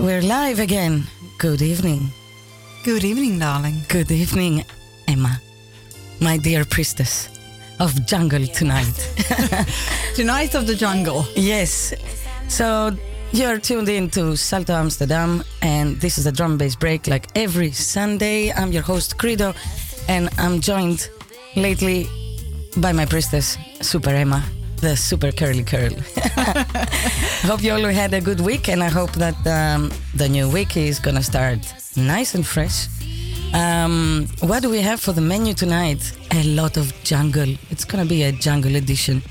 we're live again. Good evening. Good evening, darling. Good evening, Emma, my dear priestess of jungle tonight. Tonight of the jungle. yes, so you're tuned in to Salto Amsterdam, and this is a drum bass break like every Sunday. I'm your host, Credo, and I'm joined lately by my priestess, Super Emma, the super curly curl. hope you all had a good week, and I hope that um, the new week is gonna start nice and fresh. Um, what do we have for the menu tonight? A lot of jungle. It's gonna be a jungle edition.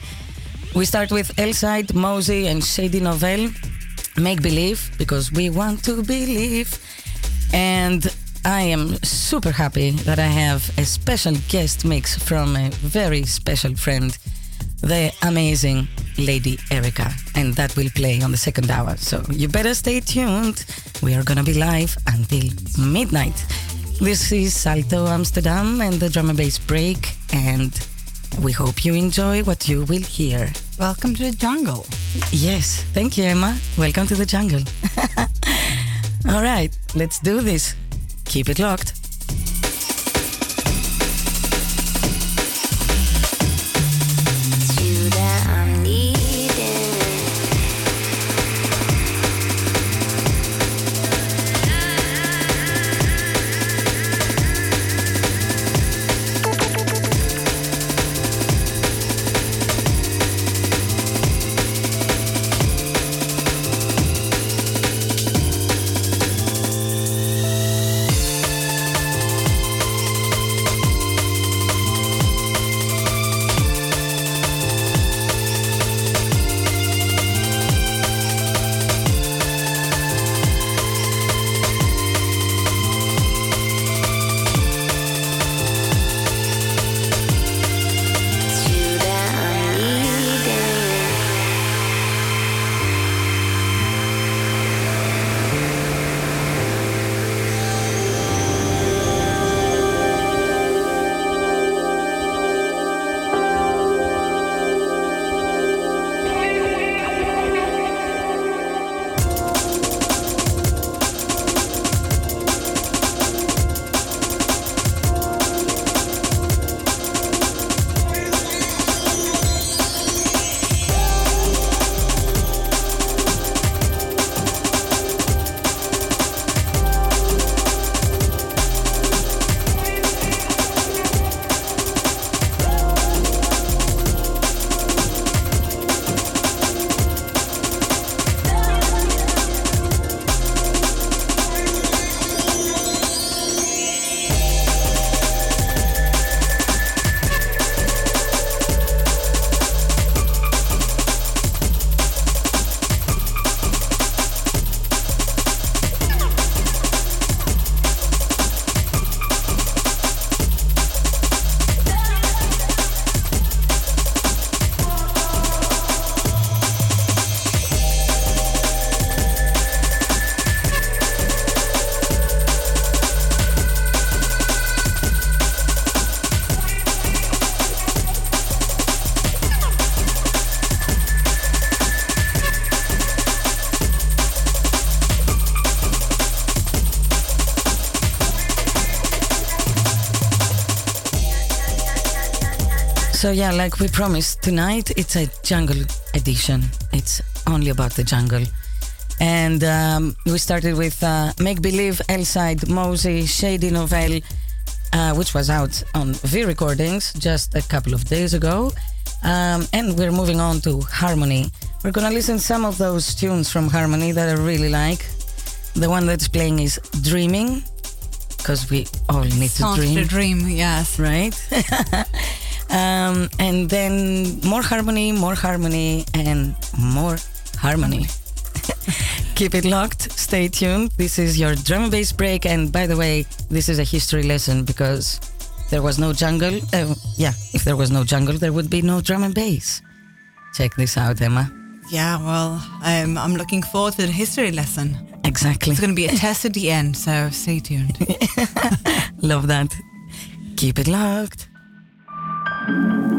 We start with Elside, Mosey, and Shady Novell. Make believe because we want to believe. And I am super happy that I have a special guest mix from a very special friend, the amazing Lady Erica. And that will play on the second hour. So you better stay tuned. We are gonna be live until midnight. This is Salto Amsterdam and the drum and bass break. And we hope you enjoy what you will hear. Welcome to the jungle. Yes, thank you, Emma. Welcome to the jungle. All right, let's do this. Keep it locked. So yeah, like we promised tonight, it's a jungle edition. It's only about the jungle. And um, we started with uh, Make Believe, Elside, Mosey, Shady Novel, uh, which was out on V Recordings just a couple of days ago. Um, and we're moving on to Harmony. We're gonna listen some of those tunes from Harmony that I really like. The one that's playing is Dreaming, because we all need to dream to dream, yes. right? um, and then more harmony, more harmony, and more harmony. Keep it locked. Stay tuned. This is your drum and bass break. And by the way, this is a history lesson because there was no jungle. Uh, yeah, if there was no jungle, there would be no drum and bass. Check this out, Emma. Yeah, well, um, I'm looking forward to the history lesson. Exactly. It's going to be a test at the end, so stay tuned. Love that. Keep it locked. Thank you.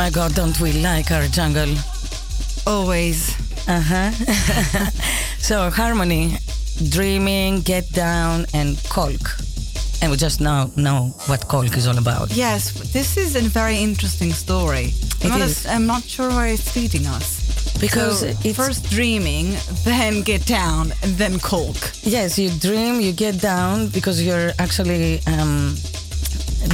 My god, don't we like our jungle? Always. Uh huh. so, harmony, dreaming, get down, and caulk. And we just now know what caulk is all about. Yes, this is a very interesting story. I'm, It not, is. I'm not sure where it's leading us. Because So, it's first dreaming, then get down, and then caulk. Yes, you dream, you get down because you're actually um,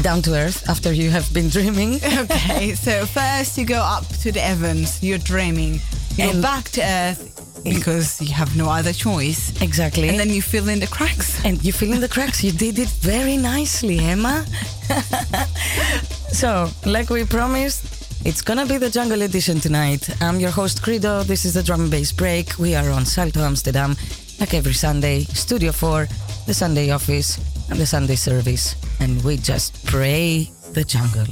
down to earth after you have been dreaming. Okay, so first you go up to the heavens, you're dreaming. You're And- back to earth because you have no other choice. exactly. And then you fill in the cracks. and you fill in the cracks. You did it very nicely, Emma. so, like we promised, it's gonna be the Jungle Edition tonight. I'm your host, Credo. This is the drum and bass break. We are on Salto Amsterdam, like every Sunday. Studio 4, the Sunday office, and the Sunday service. And we just pray the jungle.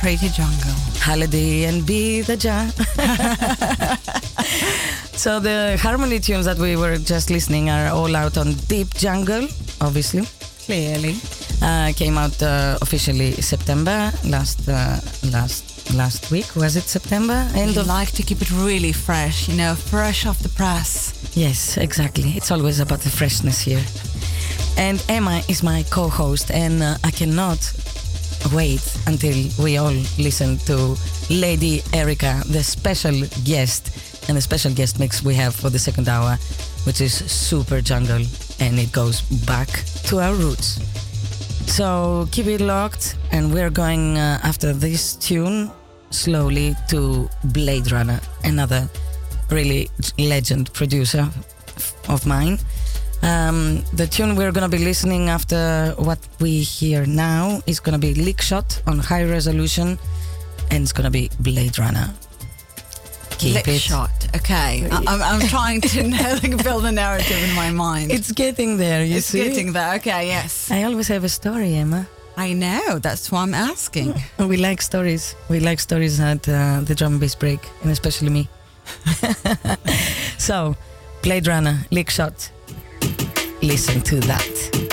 Pray to jungle. Holiday and be the ja. so the harmony tunes that we were just listening are all out on Deep Jungle, obviously. Clearly. Uh, came out uh, officially September last uh, last last week. Was it September? End I of like to keep it really fresh, you know, fresh off the press. Yes, exactly. It's always about the freshness here. And Emma is my co-host, and uh, I cannot wait until we all listen to Lady Erica, the special guest, and the special guest mix we have for the second hour, which is super jungle, and it goes back to our roots. So keep it locked, and we're going uh, after this tune slowly to Blade Runner, another really legend producer of mine. Um, the tune we're gonna be listening after what we hear now is gonna be Lick Shot on high resolution, and it's gonna be Blade Runner. Keep Lick it. shot. Okay. I- I'm, I'm trying to like, build a narrative in my mind. It's getting there. You It's see. getting there. Okay, yes. I always have a story, Emma. I know. That's why I'm asking. We like stories. We like stories at uh, the drum and bass break, and especially me. so, Blade Runner, Lick Shot. Listen to that.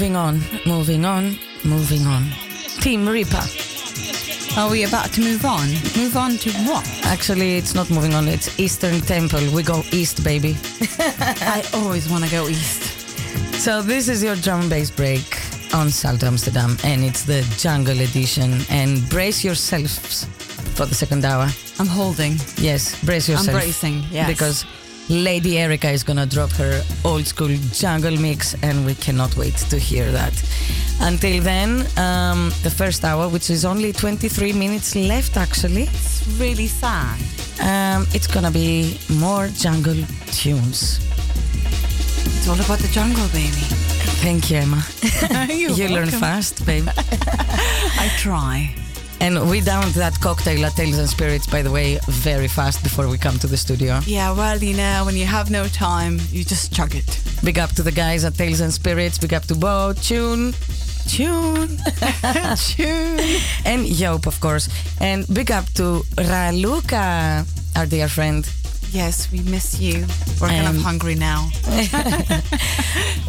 Moving on, moving on, moving on. Tim Reaper. Are we about to move on? Move on to what? Actually, it's not moving on. It's Eastern Temple. We go east, baby. I always want to go east. So this is your drum and bass break on Salto Amsterdam, and it's the Jungle Edition. And brace yourselves for the second hour. I'm holding. Yes, brace yourself. I'm bracing, yes. Because Lady Erica is gonna drop her old school jungle mix, and we cannot wait to hear that. Until then, um, the first hour, which is only 23 minutes left, actually, It's really sad. um, it's gonna be more jungle tunes. It's all about the jungle, baby. Thank you, Emma. You're learn fast, babe. I try. And we downed that cocktail at Tales and Spirits, by the way, very fast before we come to the studio. Yeah, well, you know, when you have no time, you just chug it. Big up to the guys at Tales and Spirits. Big up to Bo, Tune, Tune, Tune. and Joop, of course. And big up to Raluca, our dear friend. Yes, we miss you. We're kind Um, of hungry now.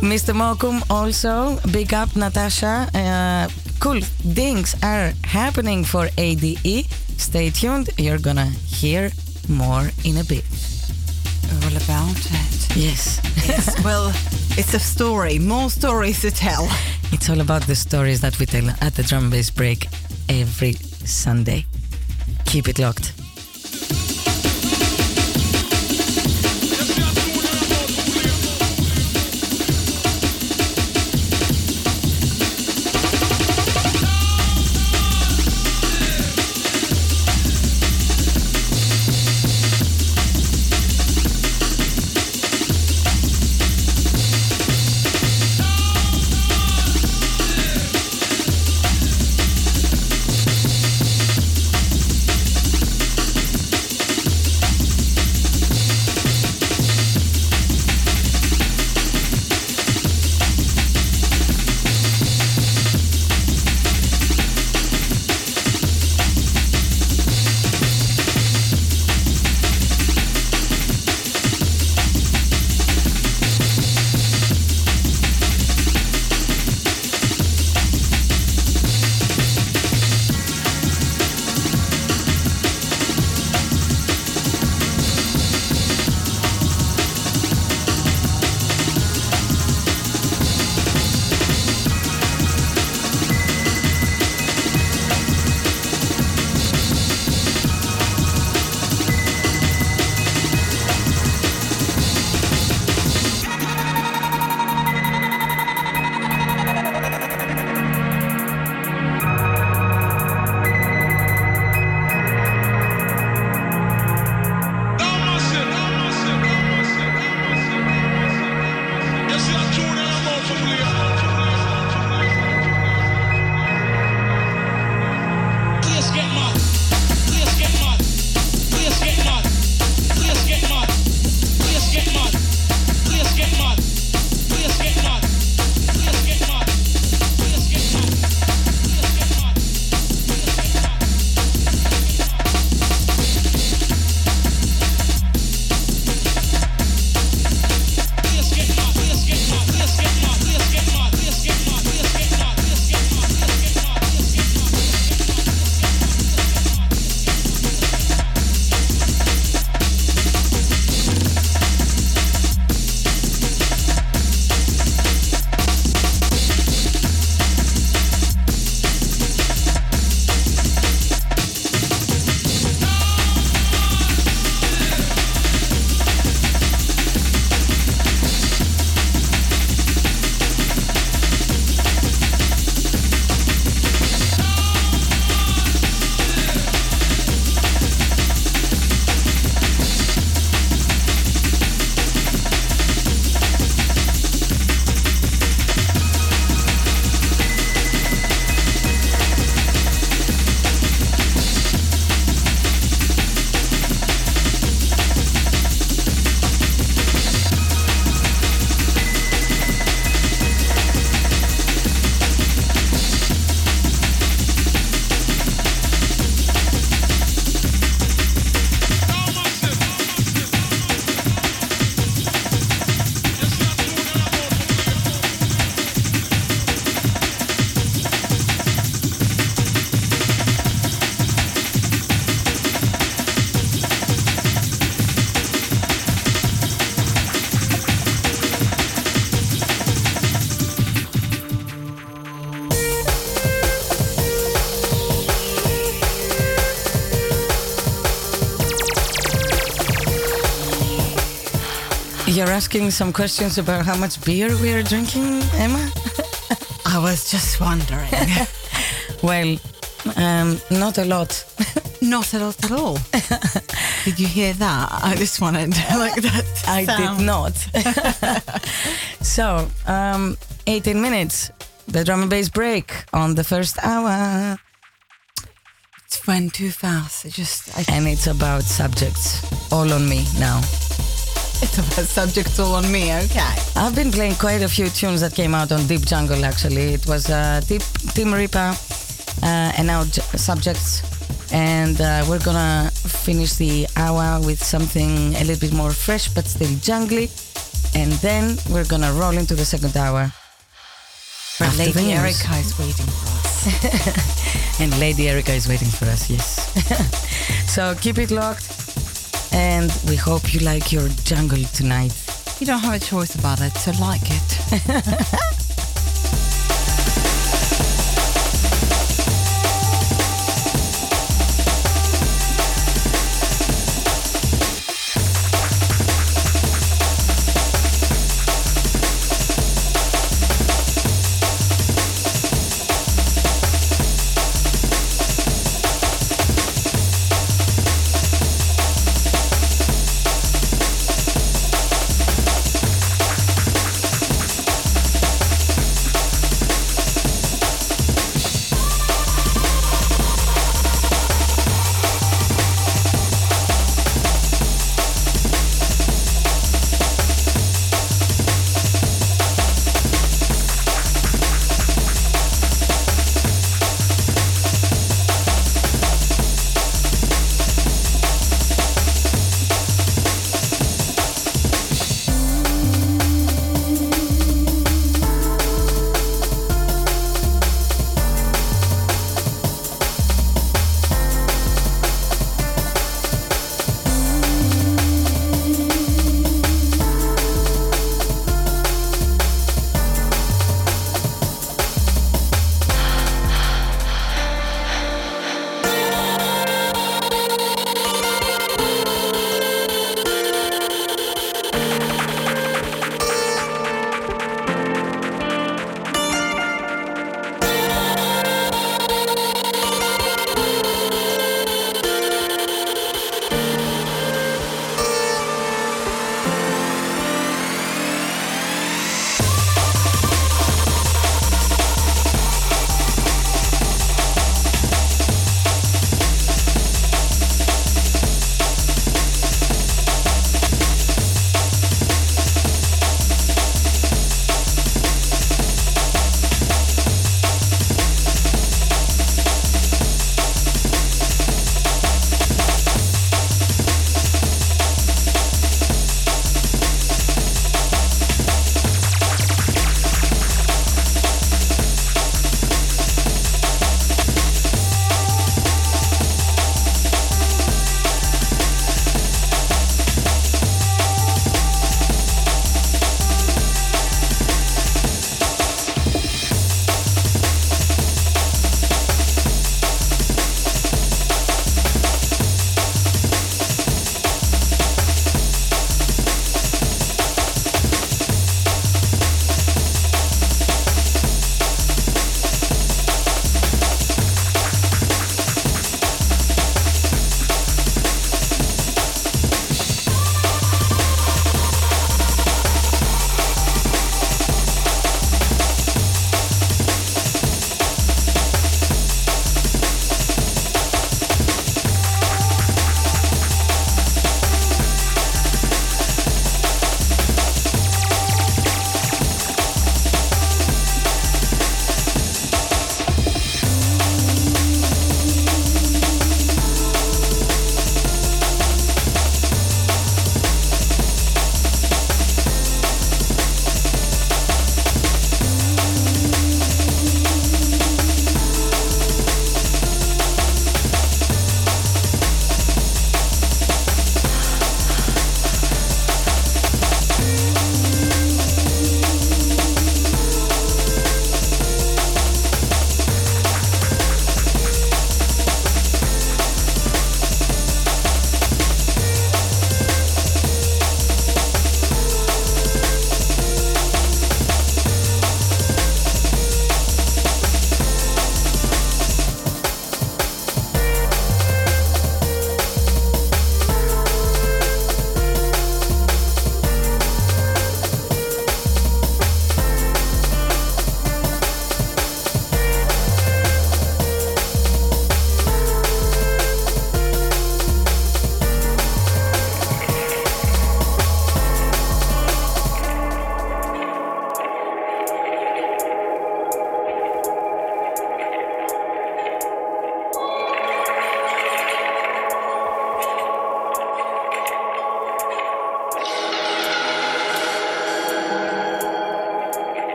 Mr. Mokum also. Big up, Natasha. Uh, cool things are happening for ADE. Stay tuned. You're gonna hear more in a bit. All about it. Yes. Yes, well, it's a story. More stories to tell. It's all about the stories that we tell at the drum bass break every Sunday. Keep it locked. You're asking some questions about how much beer we are drinking, Emma? I was just wondering. Well, um, not a lot. Not a lot at all. Did you hear that? I just wanted like that. I sound. did not. so, um, 18 minutes, the drum and bass break on the first hour. It went too fast. It just I, And it's about subjects all on me now. It's about subject all on me. Okay. I've been playing quite a few tunes that came out on Deep Jungle actually. It was uh, Deep, Tim Reaper uh, and now J- Subjects. And uh, we're gonna finish the hour with something a little bit more fresh but still jungly. And then we're gonna roll into the second hour. But After the Lady. Erica is waiting for us. And Lady Erica is waiting for us, yes. so keep it locked. And we hope you like your jungle tonight. You don't have a choice about it, so like it.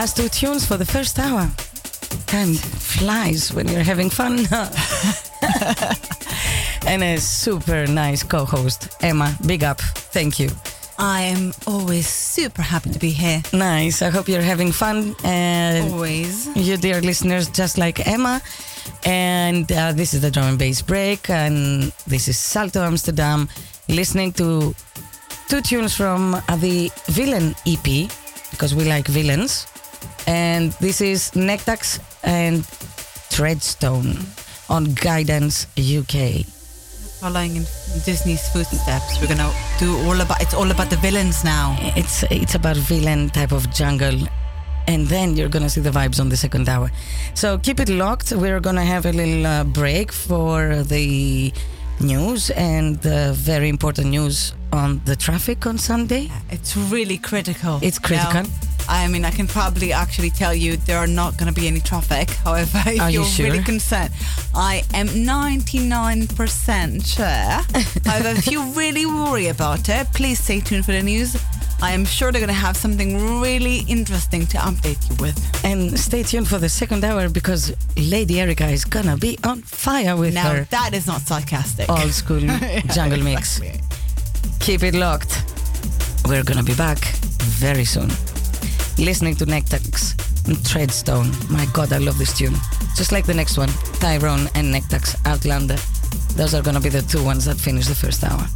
Last two tunes for the first hour. Time flies when you're having fun. and a super nice co host, Emma. Big up. Thank you. I am always super happy to be here. Nice. I hope you're having fun. And Always. you, dear listeners, just like Emma. And uh, this is the drum and bass break. And this is Salto Amsterdam listening to two tunes from uh, the Villain EP because we like villains. And this is Nectax and Treadstone on Guidance UK. Following in Disney's footsteps, we're gonna do all about. It's all about the villains now. It's it's about villain type of jungle, and then you're gonna see the vibes on the second hour. So keep it locked. We're gonna have a little uh, break for the news and uh, very important news on the traffic on Sunday. It's really critical. It's critical. Now, I mean, I can probably actually tell you there are not going to be any traffic. However, if Are you you're really concerned, I am 99% sure. However, if you really worry about it, please stay tuned for the news. I am sure they're going to have something really interesting to update you with. And stay tuned for the second hour because Lady Erica is gonna be on fire with Now, her that is not sarcastic. old school jungle mix. Keep it locked. We're gonna be back very soon. Listening to Nectax and Treadstone. My god, I love this tune. Just like the next one, Tyrone and Nectax Outlander. Those are gonna be the two ones that finish the first hour.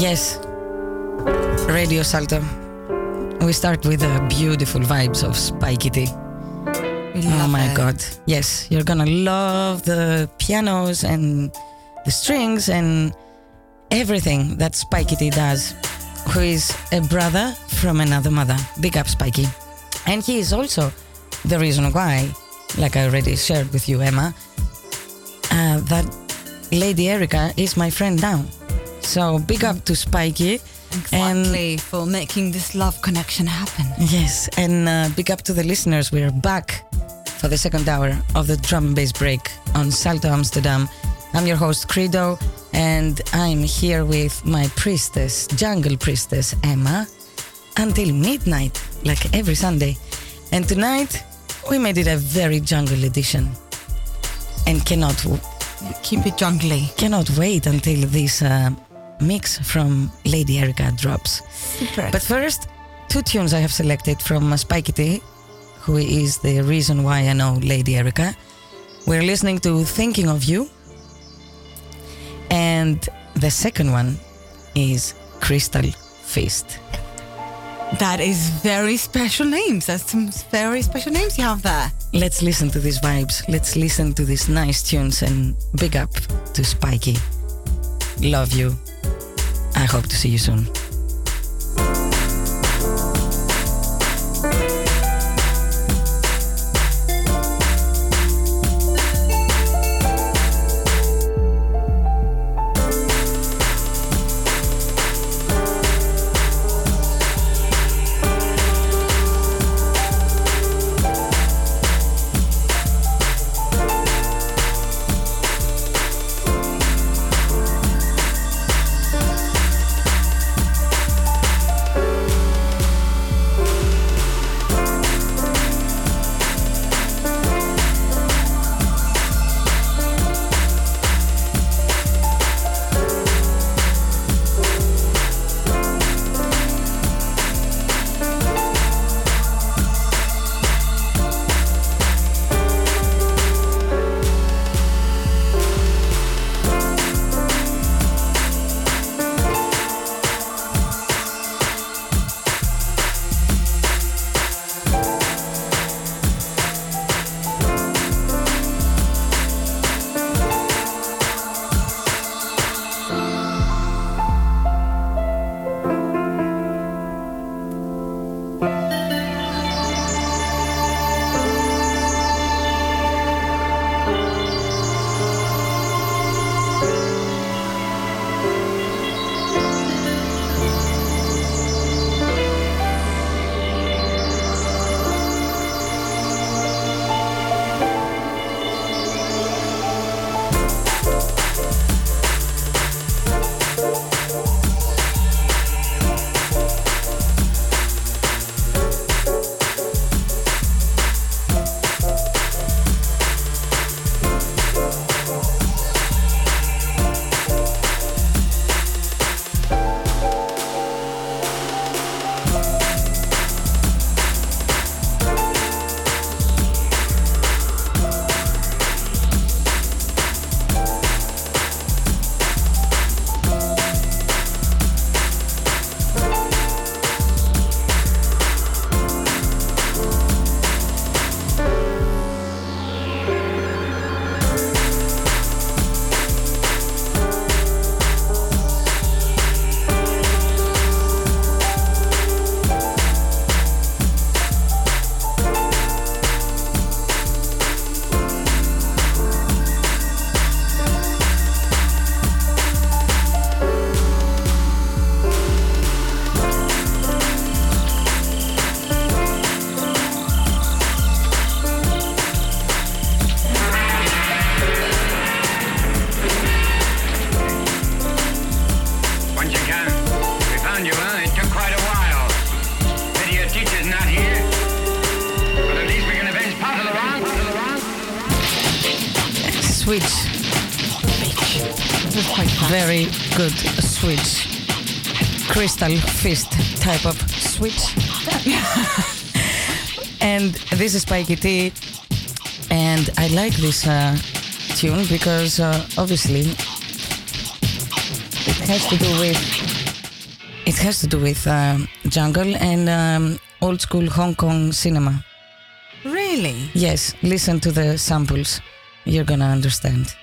Yes. Radio Salto. We start with the beautiful vibes of Spikey T. Oh my it. god. Yes, you're gonna love the pianos and the strings and everything that Spikey T does, who is a brother from another mother. Big up, Spikey. And he is also the reason why, like I already shared with you, Emma, uh, that Lady Erica is my friend now. So big up to Spikey. And Exactly, for making this love connection happen. Yes, and uh, big up to the listeners. We're back for the second hour of the drum and bass break on Salto Amsterdam. I'm your host, Credo, and I'm here with my priestess, jungle priestess, Emma, until midnight, like every Sunday. And tonight, we made it a very jungle edition. And cannot Keep it jungly. cannot wait until this uh, mix from Lady Erica drops. Super. But first, two tunes I have selected from uh, Spikey T, who is the reason why I know Lady Erica. We're listening to Thinking of You. And the second one is Crystal Fist. that is very special names. That's some very special names you have there. Let's listen to these vibes. Let's listen to these nice tunes and big up to Spikey. Love you. I hope to see you soon. fist type of switch. and this is spiky T. And I like this uh, tune because uh, obviously it has to do with it has to do with uh, jungle and um, old school Hong Kong cinema. Really? Yes. Listen to the samples. You're gonna understand.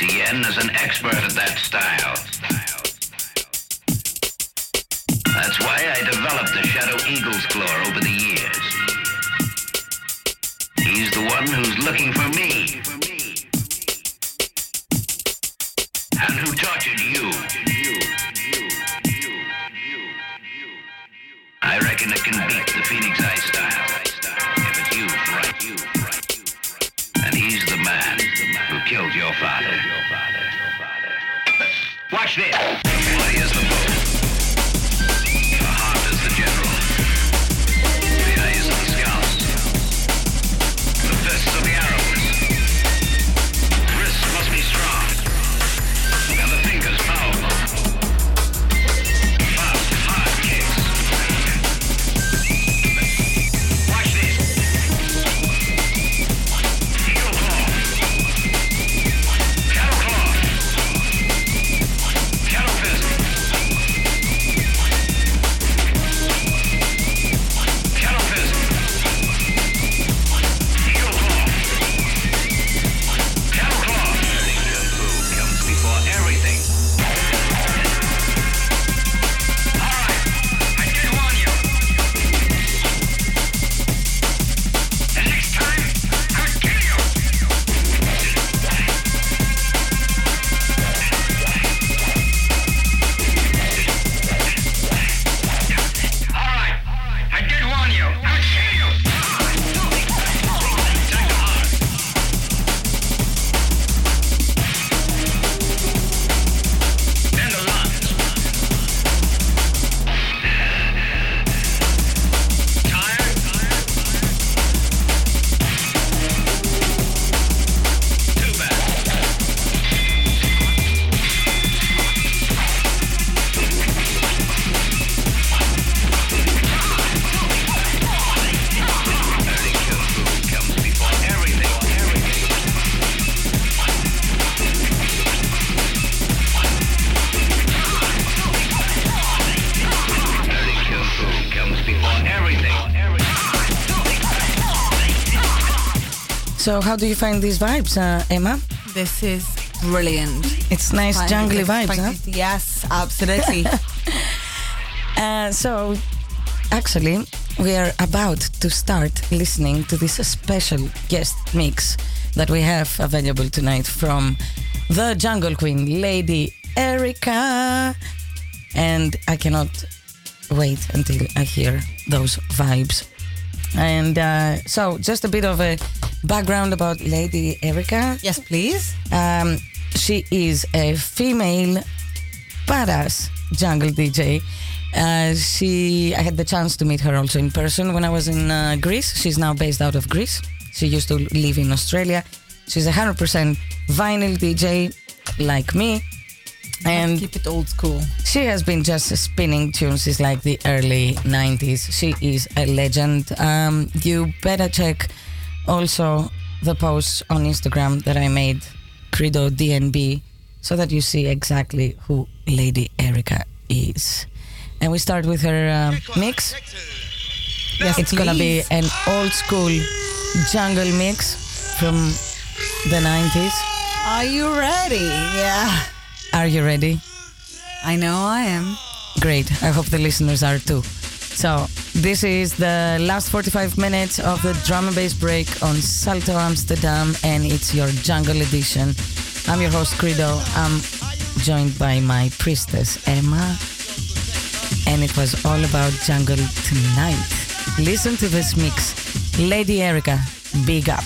Estienne is an expert at that style. That's why I developed the Shadow Eagle's Claw over the years. He's the one who's looking for me. So, how do you find these vibes, uh, Emma? This is brilliant. It's nice Fun. jungly it's vibes, huh? Yes, absolutely. uh, so, actually, we are about to start listening to this special guest mix that we have available tonight from the Jungle Queen, Lady Erica. And I cannot wait until I hear those vibes. And uh, so, just a bit of a background about Lady Erica. Yes, please. Um, she is a female badass jungle DJ. Uh, she, I had the chance to meet her also in person when I was in uh, Greece. She's now based out of Greece. She used to live in Australia. She's a hundred percent vinyl DJ like me, and Keep it old school. she has been just spinning tunes since like the early 90s. She is a legend. Um, you better check also the posts on Instagram that I made, Credo DNB, so that you see exactly who Lady Erica is. And we start with her uh, mix. Yes, It's gonna be an old school jungle mix from the 90s. Are you ready? Yeah. Are you ready? I know I am. Great. I hope the listeners are too. So, this is the last 45 minutes of the drum and bass break on Salto Amsterdam, and it's your jungle edition. I'm your host, Credo. I'm joined by my priestess, Emma, and it was all about jungle tonight. Listen to this mix. Lady Erica, big up.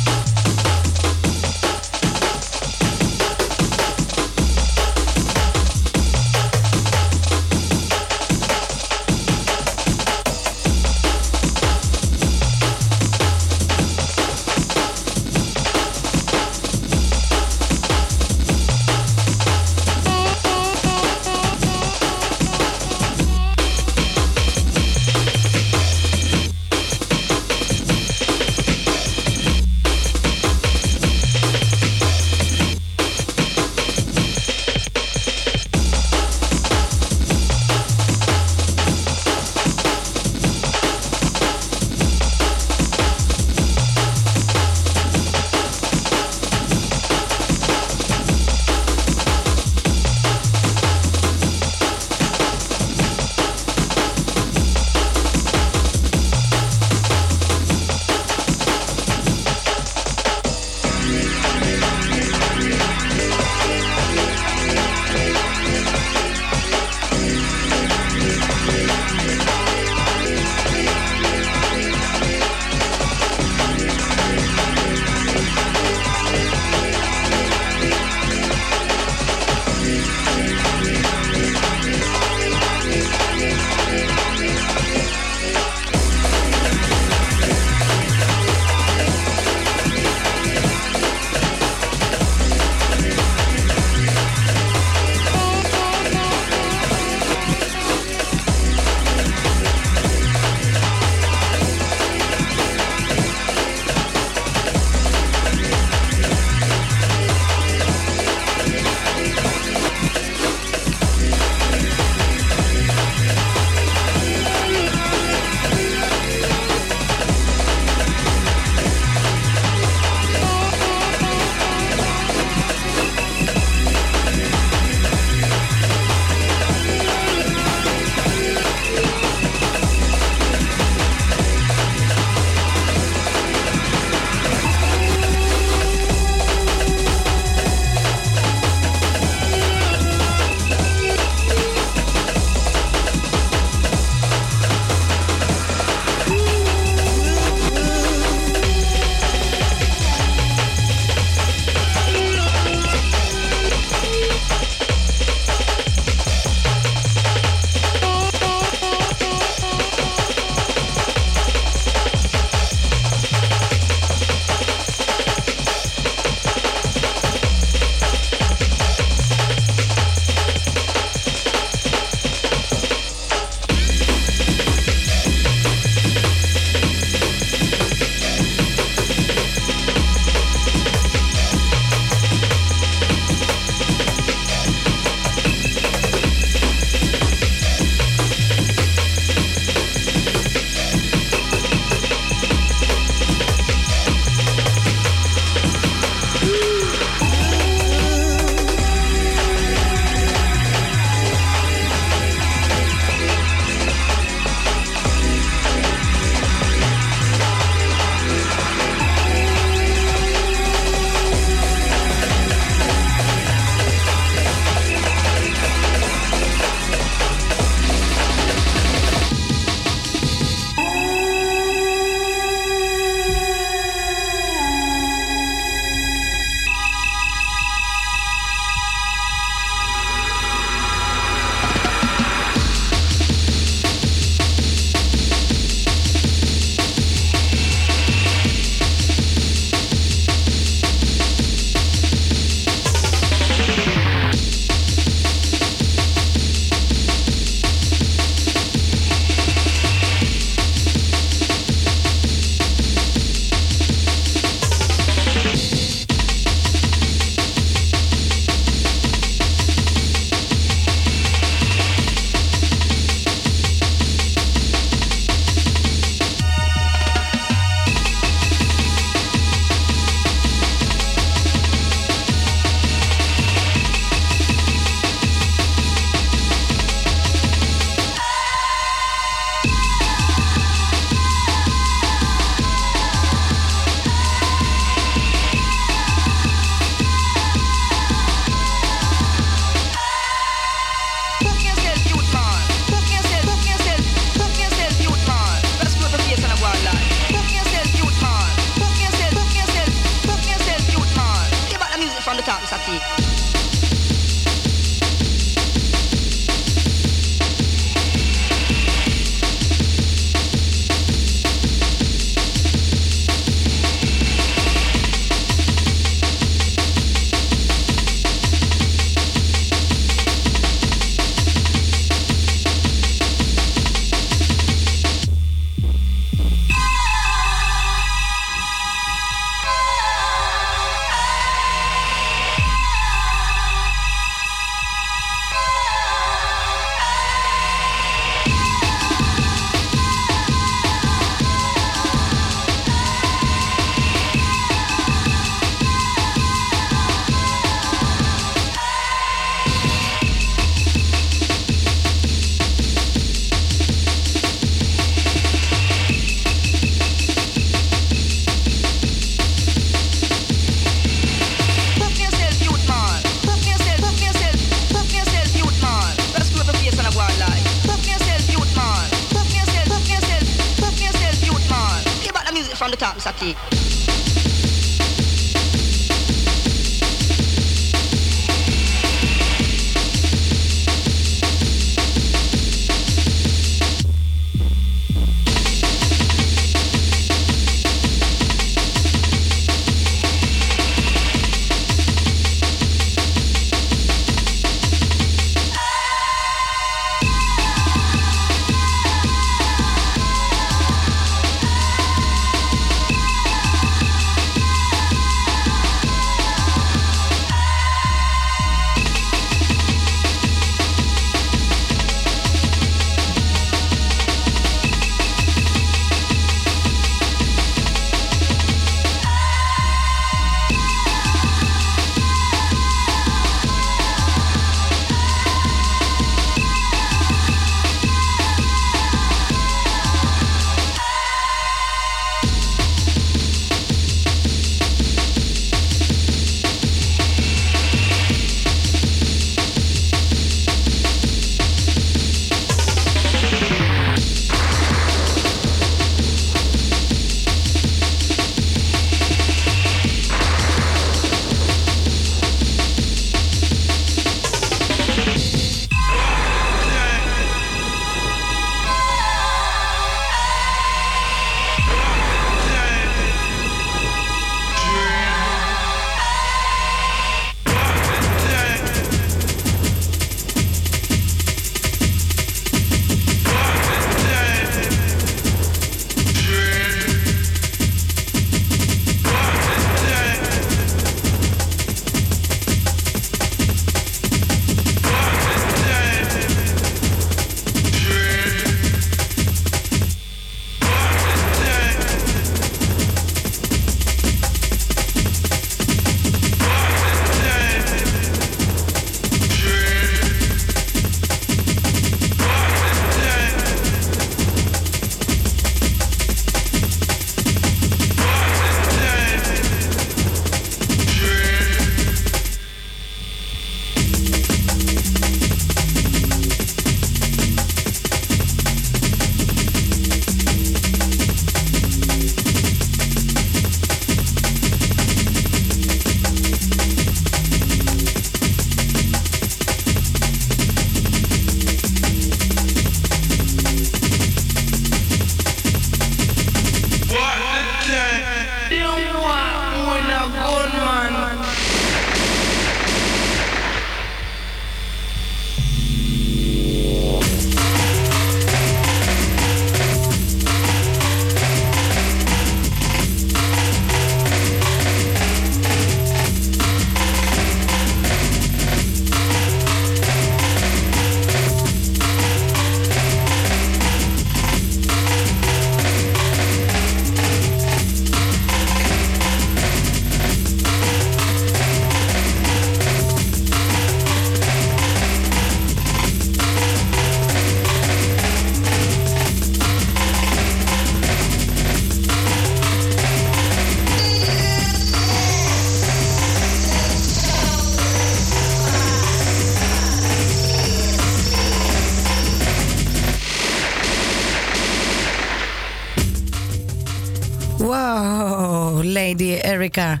Lady Erica.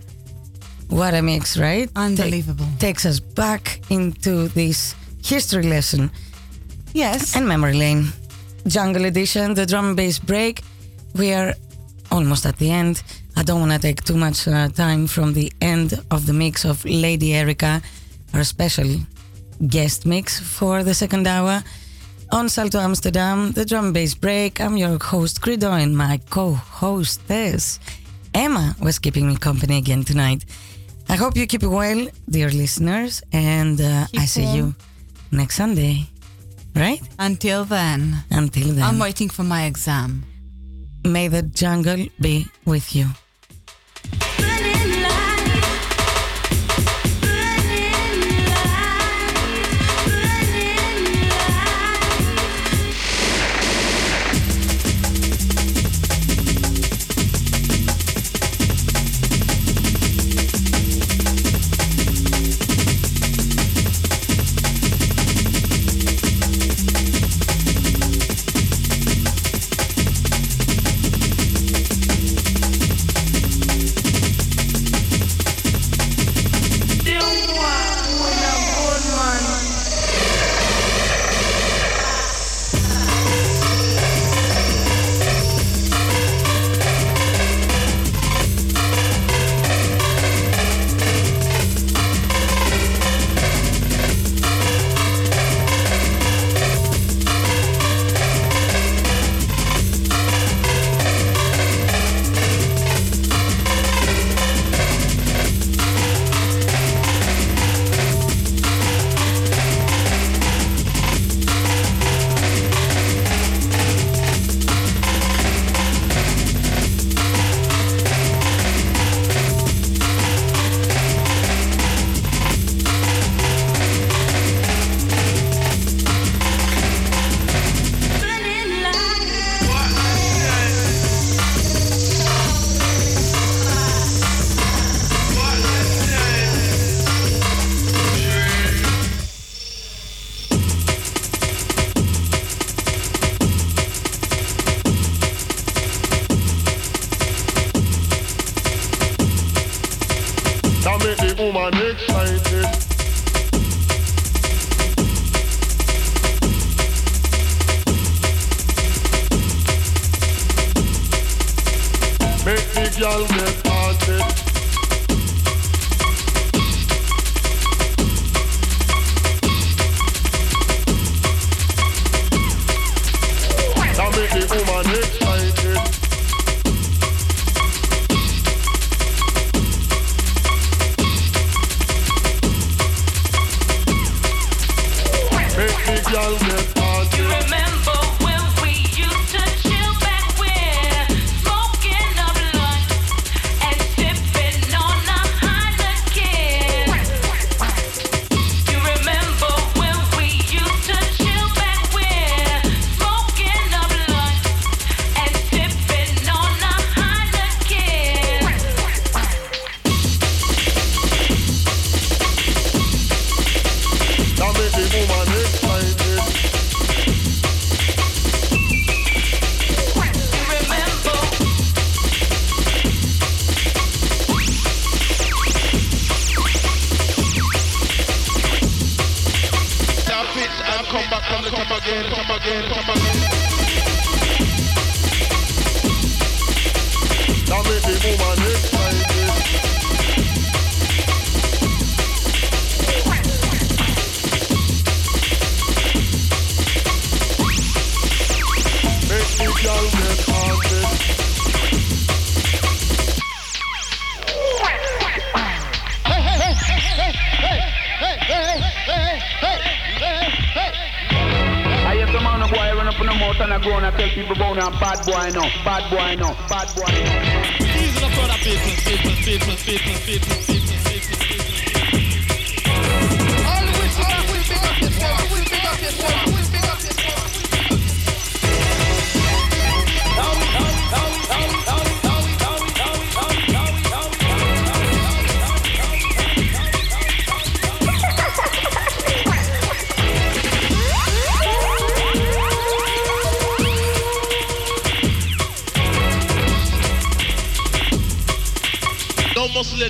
What a mix, right? Unbelievable. Ta- takes us back into this history lesson Yes. and memory lane. Jungle Edition, the drum and bass break. We are almost at the end. I don't want to take too much uh, time from the end of the mix of Lady Erica, our special guest mix for the second hour. On Salto Amsterdam, the drum and bass break. I'm your host, Credo, and my co hostess, Emma, was keeping me company again tonight. I hope you keep well, dear listeners, and uh, I see well. you next Sunday, right? Until then, Until then, I'm waiting for my exam. may the jungle be with you.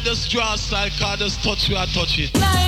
just draw a aside, God just touch you, I touch it.